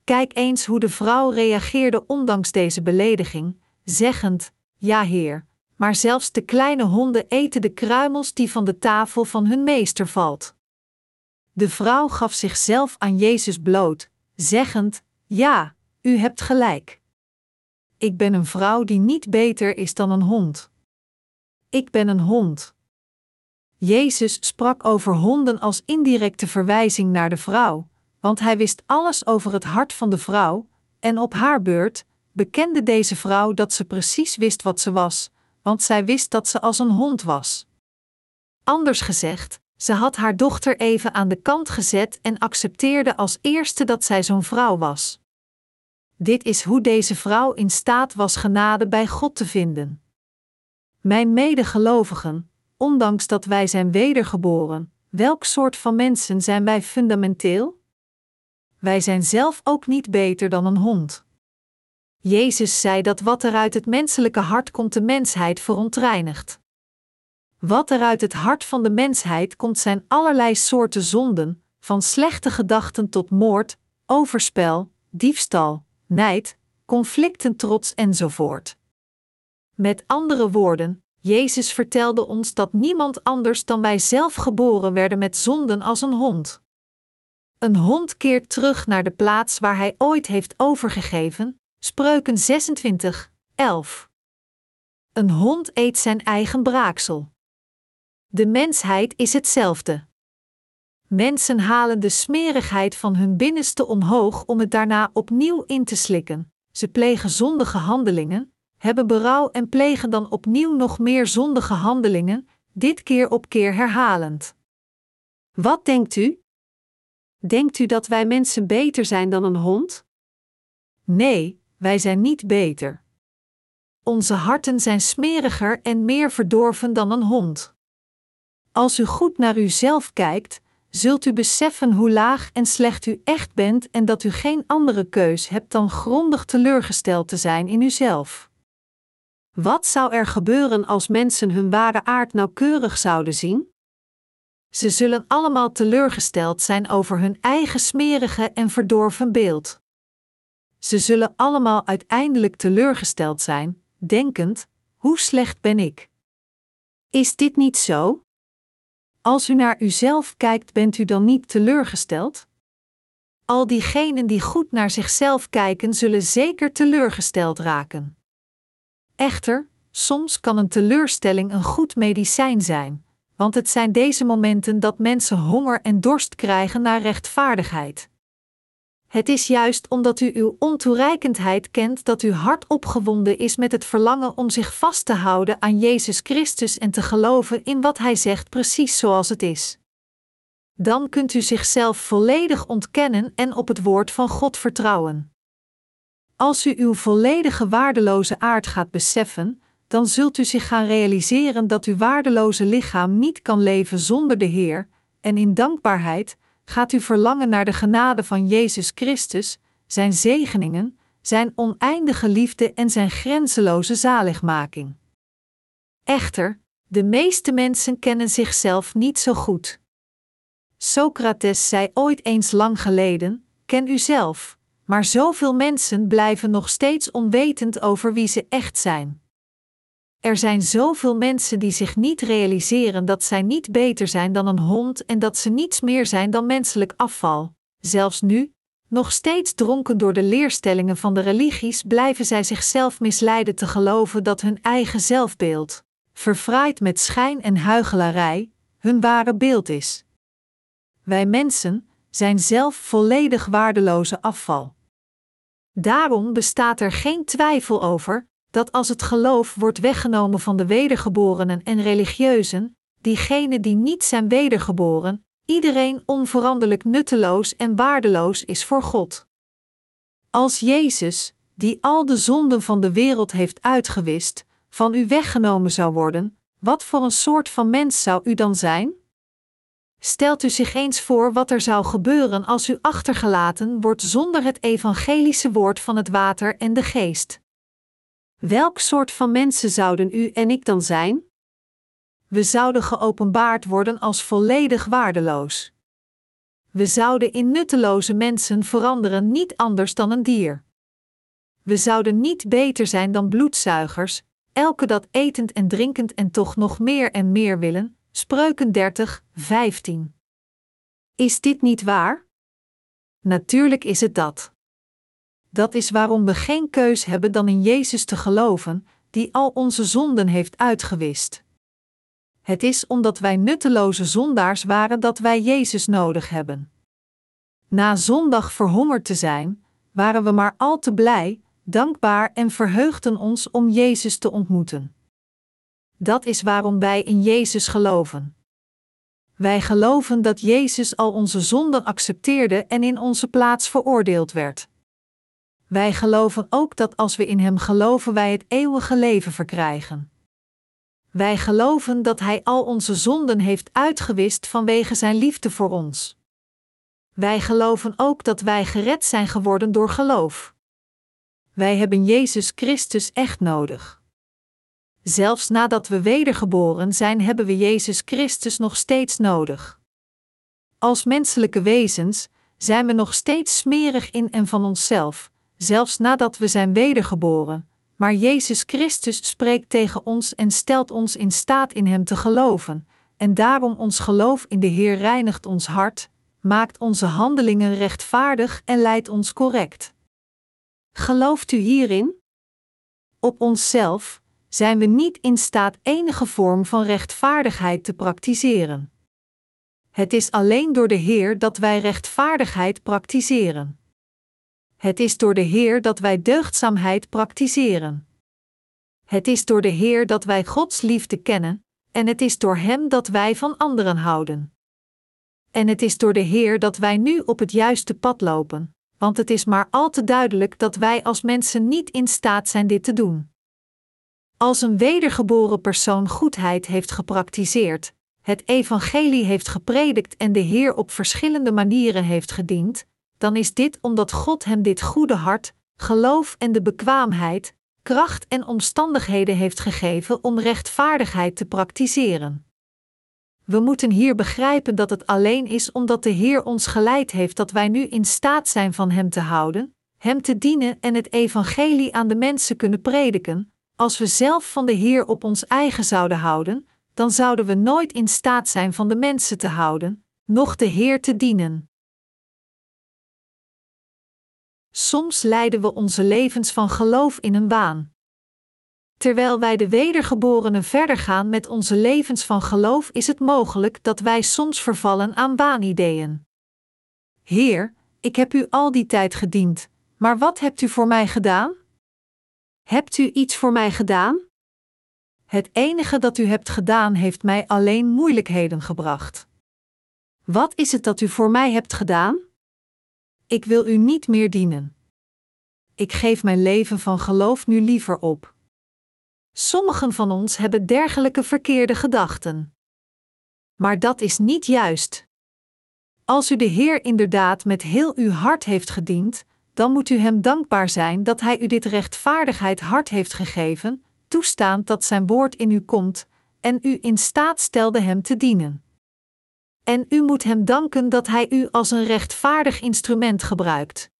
Kijk eens hoe de vrouw reageerde ondanks deze belediging, zeggend: Ja, Heer, maar zelfs de kleine honden eten de kruimels die van de tafel van hun meester valt. De vrouw gaf zichzelf aan Jezus bloot, zeggend: Ja, u hebt gelijk. Ik ben een vrouw die niet beter is dan een hond. Ik ben een hond. Jezus sprak over honden als indirecte verwijzing naar de vrouw, want hij wist alles over het hart van de vrouw, en op haar beurt bekende deze vrouw dat ze precies wist wat ze was, want zij wist dat ze als een hond was. Anders gezegd, ze had haar dochter even aan de kant gezet en accepteerde als eerste dat zij zo'n vrouw was. Dit is hoe deze vrouw in staat was genade bij God te vinden. Mijn medegelovigen, ondanks dat wij zijn wedergeboren, welk soort van mensen zijn wij fundamenteel? Wij zijn zelf ook niet beter dan een hond. Jezus zei dat wat er uit het menselijke hart komt de mensheid verontreinigt. Wat er uit het hart van de mensheid komt zijn allerlei soorten zonden, van slechte gedachten tot moord, overspel, diefstal, nijd, conflicten, trots enzovoort. Met andere woorden, Jezus vertelde ons dat niemand anders dan wij zelf geboren werden met zonden als een hond. Een hond keert terug naar de plaats waar hij ooit heeft overgegeven, Spreuken 26, 11. Een hond eet zijn eigen braaksel. De mensheid is hetzelfde. Mensen halen de smerigheid van hun binnenste omhoog om het daarna opnieuw in te slikken. Ze plegen zondige handelingen, hebben berouw en plegen dan opnieuw nog meer zondige handelingen, dit keer op keer herhalend. Wat denkt u? Denkt u dat wij mensen beter zijn dan een hond? Nee, wij zijn niet beter. Onze harten zijn smeriger en meer verdorven dan een hond. Als u goed naar uzelf kijkt, zult u beseffen hoe laag en slecht u echt bent en dat u geen andere keus hebt dan grondig teleurgesteld te zijn in uzelf. Wat zou er gebeuren als mensen hun ware aard nauwkeurig zouden zien? Ze zullen allemaal teleurgesteld zijn over hun eigen smerige en verdorven beeld. Ze zullen allemaal uiteindelijk teleurgesteld zijn, denkend: hoe slecht ben ik? Is dit niet zo? Als u naar uzelf kijkt, bent u dan niet teleurgesteld? Al diegenen die goed naar zichzelf kijken, zullen zeker teleurgesteld raken. Echter, soms kan een teleurstelling een goed medicijn zijn, want het zijn deze momenten dat mensen honger en dorst krijgen naar rechtvaardigheid. Het is juist omdat u uw ontoereikendheid kent dat uw hart opgewonden is met het verlangen om zich vast te houden aan Jezus Christus en te geloven in wat Hij zegt precies zoals het is. Dan kunt u zichzelf volledig ontkennen en op het woord van God vertrouwen. Als u uw volledige waardeloze aard gaat beseffen, dan zult u zich gaan realiseren dat uw waardeloze lichaam niet kan leven zonder de Heer, en in dankbaarheid gaat u verlangen naar de genade van Jezus Christus, Zijn zegeningen, Zijn oneindige liefde en Zijn grenzeloze zaligmaking. Echter, de meeste mensen kennen zichzelf niet zo goed. Socrates zei ooit eens lang geleden: Ken uzelf, maar zoveel mensen blijven nog steeds onwetend over wie ze echt zijn. Er zijn zoveel mensen die zich niet realiseren dat zij niet beter zijn dan een hond en dat ze niets meer zijn dan menselijk afval. Zelfs nu, nog steeds dronken door de leerstellingen van de religies, blijven zij zichzelf misleiden te geloven dat hun eigen zelfbeeld, verfraaid met schijn en huichelarij, hun ware beeld is. Wij mensen zijn zelf volledig waardeloze afval. Daarom bestaat er geen twijfel over dat als het geloof wordt weggenomen van de wedergeborenen en religieuzen, diegenen die niet zijn wedergeboren, iedereen onveranderlijk nutteloos en waardeloos is voor God. Als Jezus, die al de zonden van de wereld heeft uitgewist, van u weggenomen zou worden, wat voor een soort van mens zou u dan zijn? Stelt u zich eens voor wat er zou gebeuren als u achtergelaten wordt zonder het evangelische woord van het water en de geest. Welk soort van mensen zouden u en ik dan zijn? We zouden geopenbaard worden als volledig waardeloos. We zouden in nutteloze mensen veranderen niet anders dan een dier. We zouden niet beter zijn dan bloedzuigers, elke dat etend en drinkend en toch nog meer en meer willen. Spreuken 30, 15. Is dit niet waar? Natuurlijk is het dat. Dat is waarom we geen keus hebben dan in Jezus te geloven, die al onze zonden heeft uitgewist. Het is omdat wij nutteloze zondaars waren dat wij Jezus nodig hebben. Na zondag verhongerd te zijn, waren we maar al te blij, dankbaar en verheugden ons om Jezus te ontmoeten. Dat is waarom wij in Jezus geloven. Wij geloven dat Jezus al onze zonden accepteerde en in onze plaats veroordeeld werd. Wij geloven ook dat als we in Hem geloven, wij het eeuwige leven verkrijgen. Wij geloven dat Hij al onze zonden heeft uitgewist vanwege Zijn liefde voor ons. Wij geloven ook dat wij gered zijn geworden door geloof. Wij hebben Jezus Christus echt nodig. Zelfs nadat we wedergeboren zijn, hebben we Jezus Christus nog steeds nodig. Als menselijke wezens zijn we nog steeds smerig in en van onszelf, zelfs nadat we zijn wedergeboren, maar Jezus Christus spreekt tegen ons en stelt ons in staat in Hem te geloven, en daarom ons geloof in de Heer reinigt ons hart, maakt onze handelingen rechtvaardig en leidt ons correct. Gelooft u hierin? Op onszelf zijn we niet in staat enige vorm van rechtvaardigheid te praktiseren. Het is alleen door de Heer dat wij rechtvaardigheid praktiseren. Het is door de Heer dat wij deugdzaamheid praktiseren. Het is door de Heer dat wij Gods liefde kennen, en het is door Hem dat wij van anderen houden. En het is door de Heer dat wij nu op het juiste pad lopen, want het is maar al te duidelijk dat wij als mensen niet in staat zijn dit te doen. Als een wedergeboren persoon goedheid heeft gepraktiseerd, het evangelie heeft gepredikt en de Heer op verschillende manieren heeft gediend, dan is dit omdat God hem dit goede hart, geloof en de bekwaamheid, kracht en omstandigheden heeft gegeven om rechtvaardigheid te praktiseren. We moeten hier begrijpen dat het alleen is omdat de Heer ons geleid heeft dat wij nu in staat zijn van Hem te houden, Hem te dienen en het evangelie aan de mensen kunnen prediken. Als we zelf van de Heer op ons eigen zouden houden, dan zouden we nooit in staat zijn van de mensen te houden, noch de Heer te dienen. Soms leiden we onze levens van geloof in een waan. Terwijl wij de wedergeborenen verder gaan met onze levens van geloof, is het mogelijk dat wij soms vervallen aan waanideeën. Heer, ik heb u al die tijd gediend, maar wat hebt u voor mij gedaan? Hebt u iets voor mij gedaan? Het enige dat u hebt gedaan heeft mij alleen moeilijkheden gebracht. Wat is het dat u voor mij hebt gedaan? Ik wil u niet meer dienen. Ik geef mijn leven van geloof nu liever op. Sommigen van ons hebben dergelijke verkeerde gedachten. Maar dat is niet juist. Als u de Heer inderdaad met heel uw hart heeft gediend, dan moet u Hem dankbaar zijn dat Hij u dit rechtvaardigheid hart heeft gegeven, toestaand dat Zijn woord in u komt, en u in staat stelde Hem te dienen. En u moet Hem danken dat Hij u als een rechtvaardig instrument gebruikt.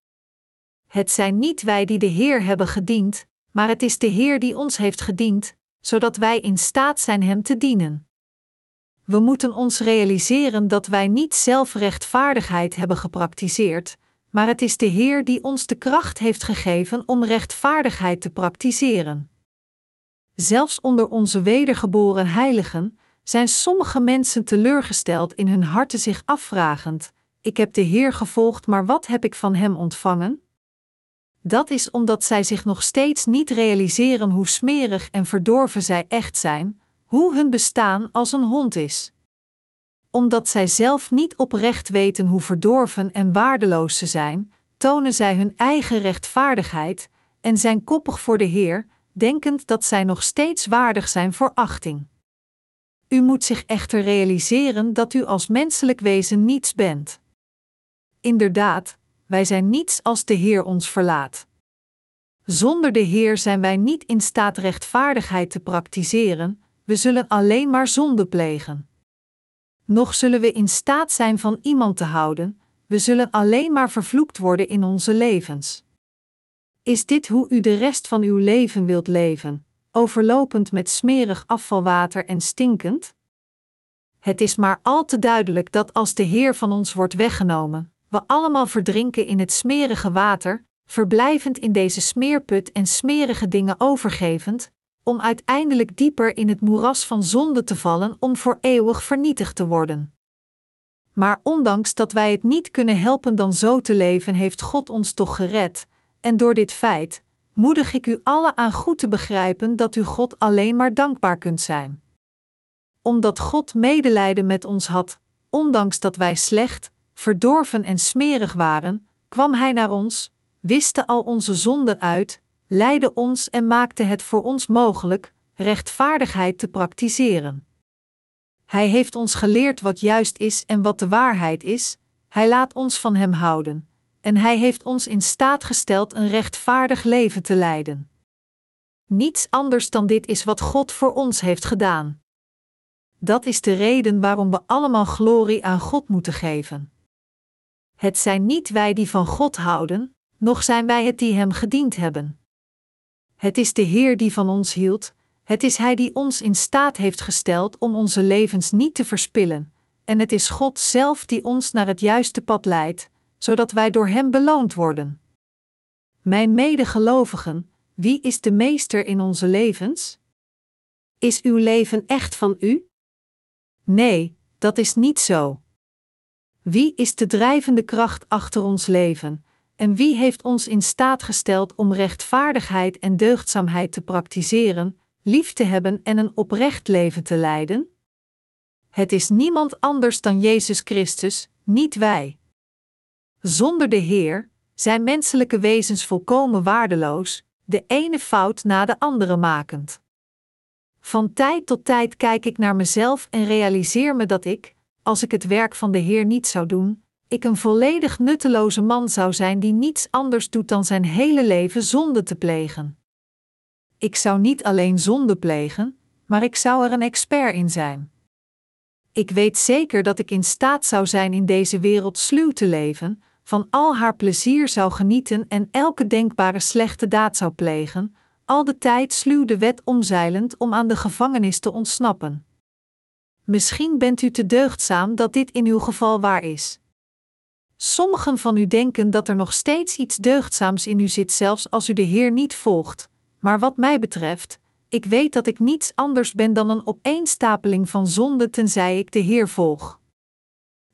Het zijn niet wij die de Heer hebben gediend, maar het is de Heer die ons heeft gediend, zodat wij in staat zijn Hem te dienen. We moeten ons realiseren dat wij niet zelf rechtvaardigheid hebben gepraktiseerd, maar het is de Heer die ons de kracht heeft gegeven om rechtvaardigheid te praktiseren. Zelfs onder onze wedergeboren heiligen zijn sommige mensen teleurgesteld in hun harten zich afvragend: Ik heb de Heer gevolgd, maar wat heb ik van Hem ontvangen? Dat is omdat zij zich nog steeds niet realiseren hoe smerig en verdorven zij echt zijn, hoe hun bestaan als een hond is. Omdat zij zelf niet oprecht weten hoe verdorven en waardeloos ze zijn, tonen zij hun eigen rechtvaardigheid en zijn koppig voor de Heer, denkend dat zij nog steeds waardig zijn voor achting. U moet zich echter realiseren dat u als menselijk wezen niets bent. Inderdaad, wij zijn niets als de Heer ons verlaat. Zonder de Heer zijn wij niet in staat rechtvaardigheid te praktiseren, we zullen alleen maar zonde plegen. Nog zullen we in staat zijn van iemand te houden, we zullen alleen maar vervloekt worden in onze levens. Is dit hoe u de rest van uw leven wilt leven, overlopend met smerig afvalwater en stinkend? Het is maar al te duidelijk dat als de Heer van ons wordt weggenomen, we allemaal verdrinken in het smerige water, verblijvend in deze smeerput en smerige dingen overgevend, om uiteindelijk dieper in het moeras van zonde te vallen om voor eeuwig vernietigd te worden. Maar ondanks dat wij het niet kunnen helpen dan zo te leven, heeft God ons toch gered, en door dit feit moedig ik u alle aan goed te begrijpen dat u God alleen maar dankbaar kunt zijn. Omdat God medelijden met ons had, ondanks dat wij slecht, verdorven en smerig waren, kwam Hij naar ons, wiste al onze zonden uit, leidde ons en maakte het voor ons mogelijk rechtvaardigheid te praktiseren. Hij heeft ons geleerd wat juist is en wat de waarheid is, Hij laat ons van Hem houden, en Hij heeft ons in staat gesteld een rechtvaardig leven te leiden. Niets anders dan dit is wat God voor ons heeft gedaan. Dat is de reden waarom we allemaal glorie aan God moeten geven. Het zijn niet wij die van God houden, noch zijn wij het die Hem gediend hebben. Het is de Heer die van ons hield, het is Hij die ons in staat heeft gesteld om onze levens niet te verspillen, en het is God zelf die ons naar het juiste pad leidt, zodat wij door Hem beloond worden. Mijn medegelovigen, wie is de meester in onze levens? Is uw leven echt van u? Nee, dat is niet zo. Wie is de drijvende kracht achter ons leven, en wie heeft ons in staat gesteld om rechtvaardigheid en deugdzaamheid te praktiseren, lief te hebben en een oprecht leven te leiden? Het is niemand anders dan Jezus Christus, niet wij. Zonder de Heer zijn menselijke wezens volkomen waardeloos, de ene fout na de andere makend. Van tijd tot tijd kijk ik naar mezelf en realiseer me dat ik, als ik het werk van de Heer niet zou doen, ik een volledig nutteloze man zou zijn die niets anders doet dan zijn hele leven zonde te plegen. Ik zou niet alleen zonde plegen, maar ik zou er een expert in zijn. Ik weet zeker dat ik in staat zou zijn in deze wereld sluw te leven, van al haar plezier zou genieten en elke denkbare slechte daad zou plegen, al de tijd sluw de wet omzeilend om aan de gevangenis te ontsnappen. Misschien bent u te deugdzaam dat dit in uw geval waar is. Sommigen van u denken dat er nog steeds iets deugdzaams in u zit, zelfs als u de Heer niet volgt, maar wat mij betreft, ik weet dat ik niets anders ben dan een opeenstapeling van zonde tenzij ik de Heer volg.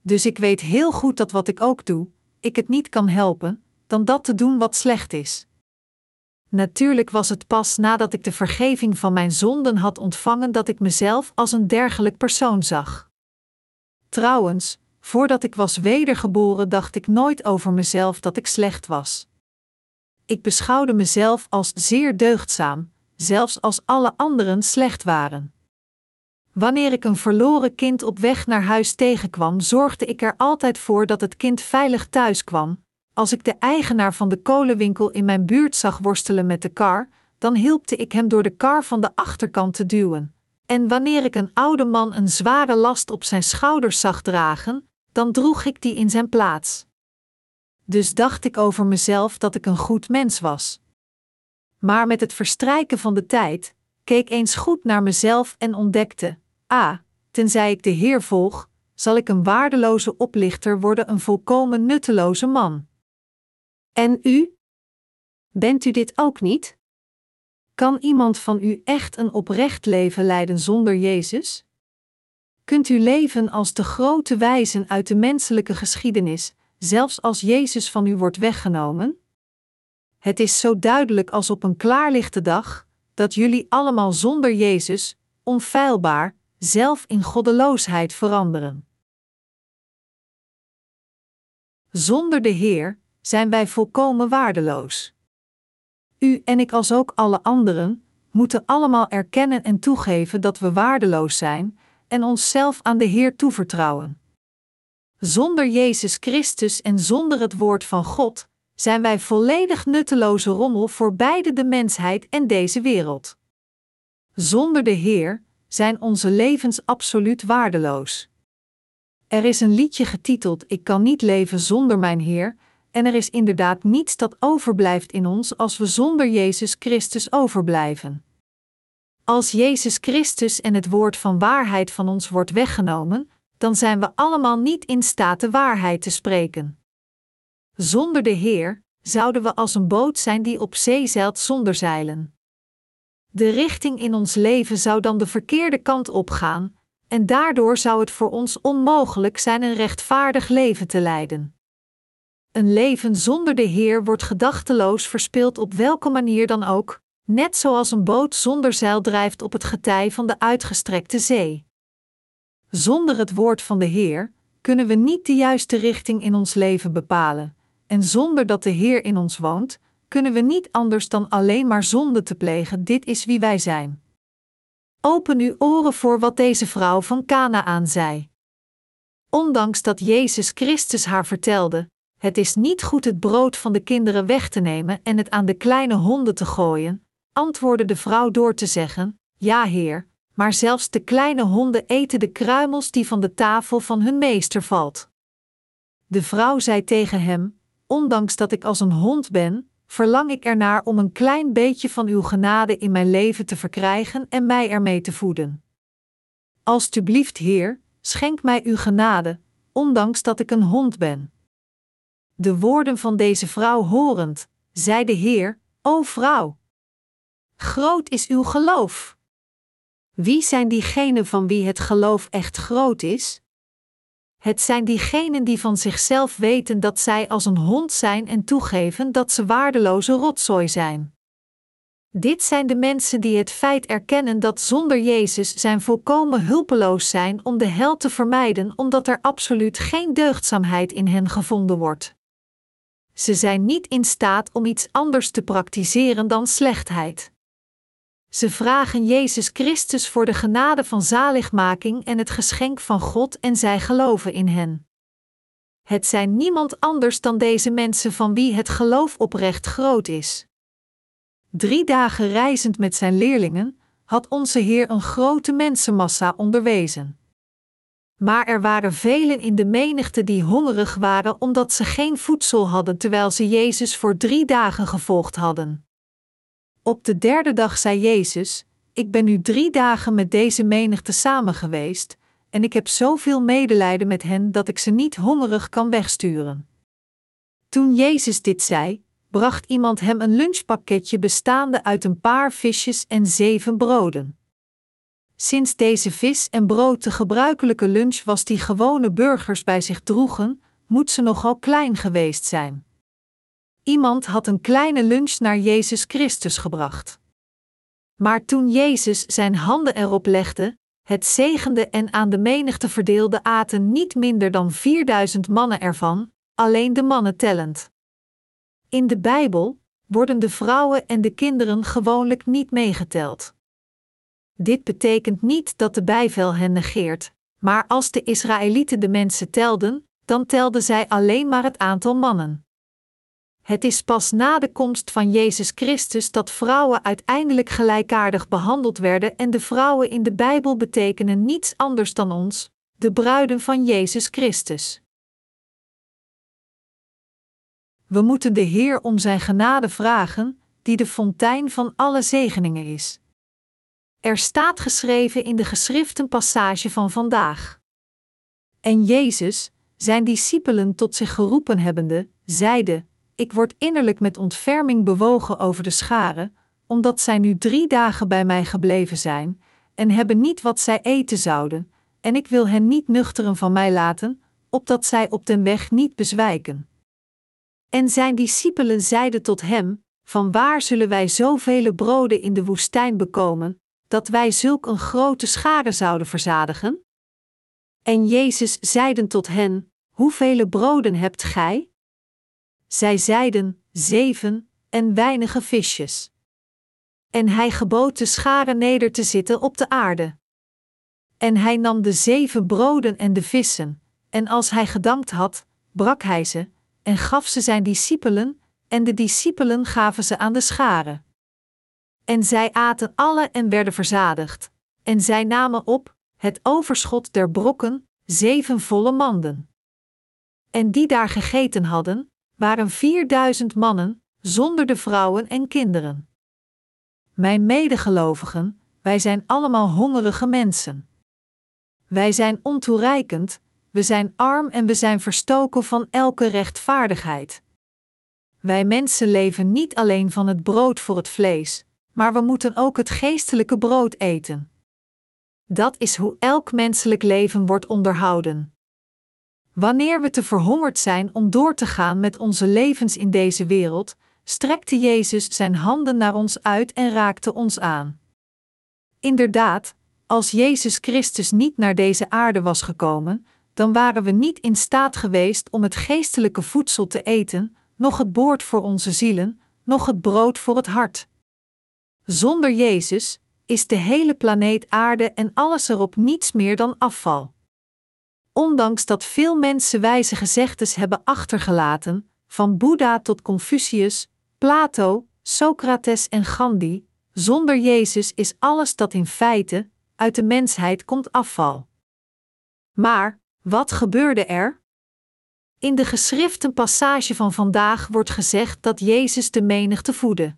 Dus ik weet heel goed dat wat ik ook doe, ik het niet kan helpen, dan dat te doen wat slecht is. Natuurlijk was het pas nadat ik de vergeving van mijn zonden had ontvangen dat ik mezelf als een dergelijk persoon zag. Trouwens, voordat ik was wedergeboren dacht ik nooit over mezelf dat ik slecht was. Ik beschouwde mezelf als zeer deugdzaam, zelfs als alle anderen slecht waren. Wanneer ik een verloren kind op weg naar huis tegenkwam, zorgde ik er altijd voor dat het kind veilig thuis kwam. Als ik de eigenaar van de kolenwinkel in mijn buurt zag worstelen met de kar, dan hielpte ik hem door de kar van de achterkant te duwen. En wanneer ik een oude man een zware last op zijn schouders zag dragen, dan droeg ik die in zijn plaats. Dus dacht ik over mezelf dat ik een goed mens was. Maar met het verstrijken van de tijd, keek eens goed naar mezelf en ontdekte: ah, tenzij ik de Heer volg, zal ik een waardeloze oplichter worden, een volkomen nutteloze man. En u? Bent u dit ook niet? Kan iemand van u echt een oprecht leven leiden zonder Jezus? Kunt u leven als de grote wijzen uit de menselijke geschiedenis, zelfs als Jezus van u wordt weggenomen? het is zo duidelijk als op een klaarlichte dag, dat jullie allemaal zonder Jezus, onfeilbaar, zelf in goddeloosheid veranderen. Zonder de Heer zijn wij volkomen waardeloos. U en ik, als ook alle anderen, moeten allemaal erkennen en toegeven dat we waardeloos zijn en onszelf aan de Heer toevertrouwen. Zonder Jezus Christus en zonder het Woord van God zijn wij volledig nutteloze rommel voor beide de mensheid en deze wereld. Zonder de Heer zijn onze levens absoluut waardeloos. Er is een liedje getiteld Ik kan niet leven zonder mijn Heer, en er is inderdaad niets dat overblijft in ons als we zonder Jezus Christus overblijven. Als Jezus Christus en het woord van waarheid van ons wordt weggenomen, dan zijn we allemaal niet in staat de waarheid te spreken. Zonder de Heer zouden we als een boot zijn die op zee zeilt zonder zeilen. De richting in ons leven zou dan de verkeerde kant opgaan, en daardoor zou het voor ons onmogelijk zijn een rechtvaardig leven te leiden. Een leven zonder de Heer wordt gedachteloos verspild op welke manier dan ook, net zoals een boot zonder zeil drijft op het getij van de uitgestrekte zee. Zonder het woord van de Heer kunnen we niet de juiste richting in ons leven bepalen, en zonder dat de Heer in ons woont, kunnen we niet anders dan alleen maar zonde te plegen. Dit is wie wij zijn. Open uw oren voor wat deze vrouw van Canaan zei. Ondanks dat Jezus Christus haar vertelde: Het is niet goed het brood van de kinderen weg te nemen en het aan de kleine honden te gooien, antwoordde de vrouw door te zeggen: Ja, Heer, maar zelfs de kleine honden eten de kruimels die van de tafel van hun meester valt. De vrouw zei tegen hem: Ondanks dat ik als een hond ben, verlang ik ernaar om een klein beetje van uw genade in mijn leven te verkrijgen en mij ermee te voeden. Alsjeblieft, Heer, schenk mij uw genade, ondanks dat ik een hond ben. De woorden van deze vrouw horend, zei de Heer: O vrouw, groot is uw geloof. Wie zijn diegenen van wie het geloof echt groot is? Het zijn diegenen die van zichzelf weten dat zij als een hond zijn en toegeven dat ze waardeloze rotzooi zijn. Dit zijn de mensen die het feit erkennen dat zonder Jezus zijn volkomen hulpeloos zijn om de hel te vermijden, omdat er absoluut geen deugdzaamheid in hen gevonden wordt. Ze zijn niet in staat om iets anders te praktiseren dan slechtheid. Ze vragen Jezus Christus voor de genade van zaligmaking en het geschenk van God en zij geloven in hen. Het zijn niemand anders dan deze mensen van wie het geloof oprecht groot is. Drie dagen reizend met zijn leerlingen had onze Heer een grote mensenmassa onderwezen. Maar er waren velen in de menigte die hongerig waren omdat ze geen voedsel hadden terwijl ze Jezus voor drie dagen gevolgd hadden. Op de derde dag zei Jezus: Ik ben nu drie dagen met deze menigte samen geweest, en ik heb zoveel medelijden met hen dat ik ze niet hongerig kan wegsturen. Toen Jezus dit zei, bracht iemand hem een lunchpakketje bestaande uit een paar visjes en zeven broden. Sinds deze vis en brood de gebruikelijke lunch was die gewone burgers bij zich droegen, moet ze nogal klein geweest zijn. Iemand had een kleine lunch naar Jezus Christus gebracht. Maar toen Jezus zijn handen erop legde, het zegende en aan de menigte verdeelde, aten niet minder dan 4000 mannen ervan, alleen de mannen tellend. In de Bijbel worden de vrouwen en de kinderen gewoonlijk niet meegeteld. Dit betekent niet dat de bijvel hen negeert, maar als de Israëlieten de mensen telden, dan telden zij alleen maar het aantal mannen. Het is pas na de komst van Jezus Christus dat vrouwen uiteindelijk gelijkaardig behandeld werden en de vrouwen in de Bijbel betekenen niets anders dan ons, de bruiden van Jezus Christus. We moeten de Heer om Zijn genade vragen, die de fontein van alle zegeningen is. Er staat geschreven in de geschriften passage van vandaag. En Jezus, zijn discipelen tot zich geroepen hebbende, zeide: ik word innerlijk met ontferming bewogen over de scharen, omdat zij nu drie dagen bij mij gebleven zijn, en hebben niet wat zij eten zouden, en ik wil hen niet nuchteren van mij laten, opdat zij op den weg niet bezwijken. En zijn discipelen zeiden tot hem: Van waar zullen wij zoveel broden in de woestijn bekomen, dat wij zulk een grote schade zouden verzadigen? En Jezus zeiden tot hen: Hoeveel broden hebt gij? Zij zeiden: Zeven, en weinige visjes. En hij gebood de scharen neder te zitten op de aarde. En hij nam de zeven broden en de vissen, en als hij gedankt had, brak hij ze, en gaf ze zijn discipelen, en de discipelen gaven ze aan de scharen. En zij aten alle en werden verzadigd, en zij namen op het overschot der brokken, zeven volle manden. En die daar gegeten hadden, waren vierduizend mannen, zonder de vrouwen en kinderen. Mijn medegelovigen, wij zijn allemaal hongerige mensen. Wij zijn ontoereikend, we zijn arm en we zijn verstoken van elke rechtvaardigheid. Wij mensen leven niet alleen van het brood voor het vlees, maar we moeten ook het geestelijke brood eten. Dat is hoe elk menselijk leven wordt onderhouden. Wanneer we te verhongerd zijn om door te gaan met onze levens in deze wereld, strekte Jezus zijn handen naar ons uit en raakte ons aan. Inderdaad, als Jezus Christus niet naar deze aarde was gekomen, dan waren we niet in staat geweest om het geestelijke voedsel te eten, nog het boord voor onze zielen, nog het brood voor het hart. Zonder Jezus is de hele planeet Aarde en alles erop niets meer dan afval. Ondanks dat veel mensen wijze gezegdes hebben achtergelaten, van Boeddha tot Confucius, Plato, Socrates en Gandhi, zonder Jezus is alles dat in feite uit de mensheid komt afval. Maar, wat gebeurde er? In de geschriften passage van vandaag wordt gezegd dat Jezus de menigte voedde.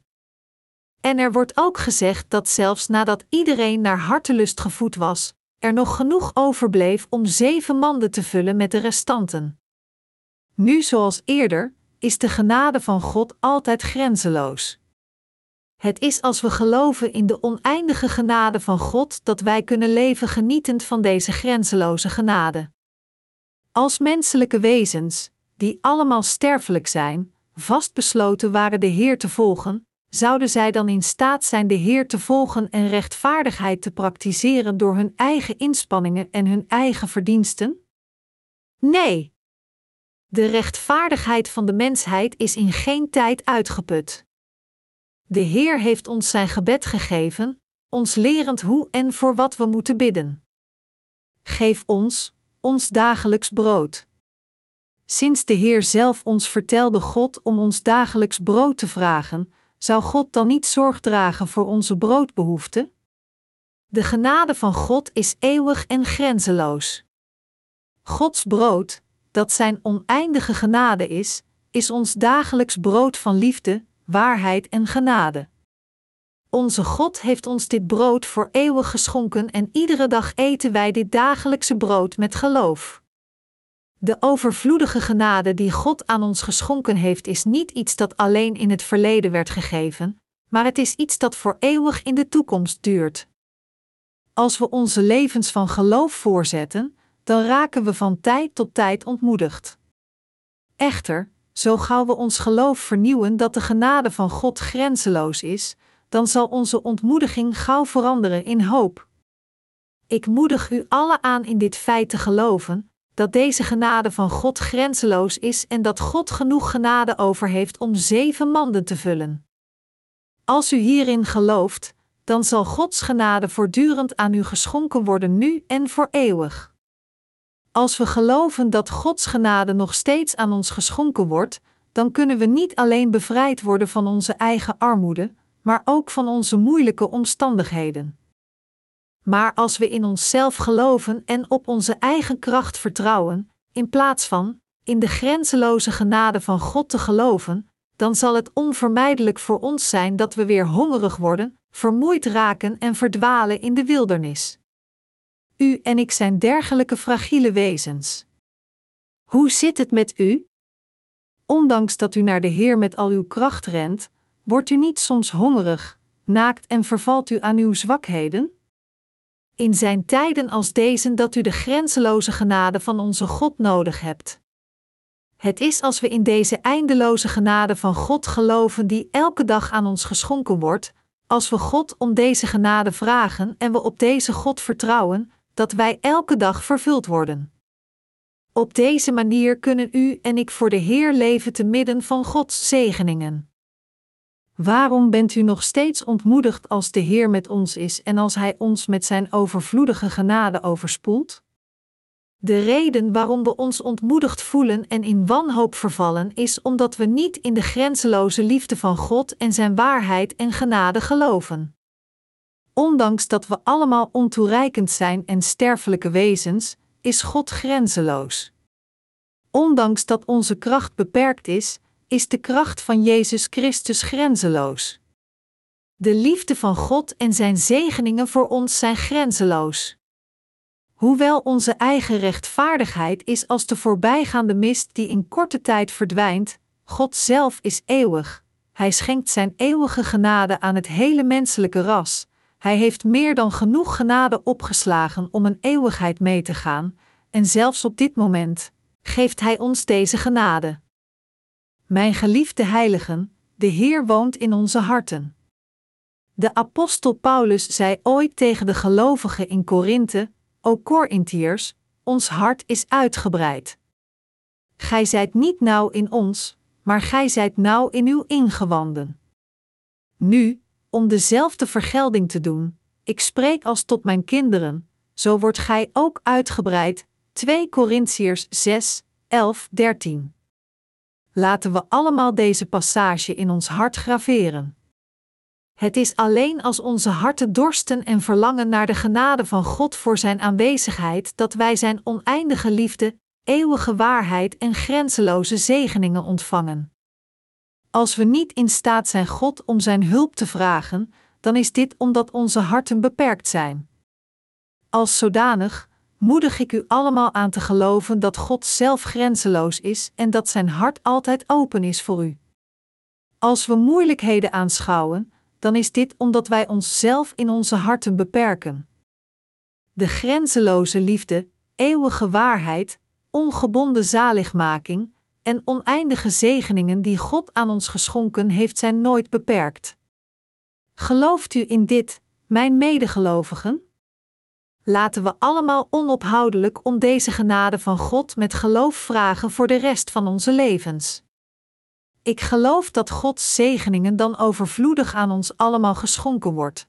En er wordt ook gezegd dat zelfs nadat iedereen naar hartelust gevoed was, er nog genoeg overbleef om zeven manden te vullen met de restanten. Nu, zoals eerder, is de genade van God altijd grenzeloos. Het is als we geloven in de oneindige genade van God dat wij kunnen leven genietend van deze grenzeloze genade. Als menselijke wezens, die allemaal sterfelijk zijn, vastbesloten waren de Heer te volgen, zouden zij dan in staat zijn de Heer te volgen en rechtvaardigheid te praktiseren door hun eigen inspanningen en hun eigen verdiensten? Nee. De rechtvaardigheid van de mensheid is in geen tijd uitgeput. De Heer heeft ons zijn gebed gegeven, ons lerend hoe en voor wat we moeten bidden. Geef ons, ons dagelijks brood. Sinds de Heer zelf ons vertelde God om ons dagelijks brood te vragen, zou God dan niet zorg dragen voor onze broodbehoeften? De genade van God is eeuwig en grenzeloos. Gods brood, dat Zijn oneindige genade is, is ons dagelijks brood van liefde, waarheid en genade. Onze God heeft ons dit brood voor eeuwig geschonken en iedere dag eten wij dit dagelijkse brood met geloof. De overvloedige genade die God aan ons geschonken heeft, is niet iets dat alleen in het verleden werd gegeven, maar het is iets dat voor eeuwig in de toekomst duurt. Als we onze levens van geloof voorzetten, dan raken we van tijd tot tijd ontmoedigd. Echter, zo gauw we ons geloof vernieuwen dat de genade van God grenzeloos is, dan zal onze ontmoediging gauw veranderen in hoop. Ik moedig u alle aan in dit feit te geloven, dat deze genade van God grenzeloos is en dat God genoeg genade over heeft om zeven manden te vullen. Als u hierin gelooft, dan zal Gods genade voortdurend aan u geschonken worden nu en voor eeuwig. Als we geloven dat Gods genade nog steeds aan ons geschonken wordt, dan kunnen we niet alleen bevrijd worden van onze eigen armoede, maar ook van onze moeilijke omstandigheden. Maar als we in onszelf geloven en op onze eigen kracht vertrouwen, in plaats van in de grenzeloze genade van God te geloven, dan zal het onvermijdelijk voor ons zijn dat we weer hongerig worden, vermoeid raken en verdwalen in de wildernis. U en ik zijn dergelijke fragiele wezens. Hoe zit het met u? Ondanks dat u naar de Heer met al uw kracht rent, wordt u niet soms hongerig, naakt en vervalt u aan uw zwakheden? In zijn tijden als deze dat u de grenzeloze genade van onze God nodig hebt. Het is als we in deze eindeloze genade van God geloven die elke dag aan ons geschonken wordt, als we God om deze genade vragen en we op deze God vertrouwen, dat wij elke dag vervuld worden. Op deze manier kunnen u en ik voor de Heer leven te midden van Gods zegeningen. Waarom bent u nog steeds ontmoedigd als de Heer met ons is en als Hij ons met Zijn overvloedige genade overspoelt? De reden waarom we ons ontmoedigd voelen en in wanhoop vervallen is omdat we niet in de grenzeloze liefde van God en Zijn waarheid en genade geloven. Ondanks dat we allemaal ontoereikend zijn en sterfelijke wezens, is God grenzeloos. Ondanks dat onze kracht beperkt is, is de kracht van Jezus Christus grenzeloos. De liefde van God en Zijn zegeningen voor ons zijn grenzeloos. Hoewel onze eigen rechtvaardigheid is als de voorbijgaande mist die in korte tijd verdwijnt, God zelf is eeuwig. Hij schenkt Zijn eeuwige genade aan het hele menselijke ras. Hij heeft meer dan genoeg genade opgeslagen om een eeuwigheid mee te gaan, en zelfs op dit moment geeft Hij ons deze genade. Mijn geliefde heiligen, de Heer woont in onze harten. De apostel Paulus zei ooit tegen de gelovigen in Korinthe: O Korintiërs, ons hart is uitgebreid. Gij zijt niet nauw in ons, maar gij zijt nauw in uw ingewanden. Nu, om dezelfde vergelding te doen, ik spreek als tot mijn kinderen, zo wordt gij ook uitgebreid. 2 Korintiërs 6, 11, 13. Laten we allemaal deze passage in ons hart graveren. Het is alleen als onze harten dorsten en verlangen naar de genade van God voor Zijn aanwezigheid dat wij Zijn oneindige liefde, eeuwige waarheid en grenzeloze zegeningen ontvangen. Als we niet in staat zijn God om Zijn hulp te vragen, dan is dit omdat onze harten beperkt zijn. Als zodanig moedig ik u allemaal aan te geloven dat God zelf grenzeloos is en dat Zijn hart altijd open is voor u. Als we moeilijkheden aanschouwen, dan is dit omdat wij onszelf in onze harten beperken. De grenzeloze liefde, eeuwige waarheid, ongebonden zaligmaking en oneindige zegeningen die God aan ons geschonken heeft, zijn nooit beperkt. Gelooft u in dit, mijn medegelovigen? Laten we allemaal onophoudelijk om deze genade van God met geloof vragen voor de rest van onze levens. Ik geloof dat Gods zegeningen dan overvloedig aan ons allemaal geschonken wordt.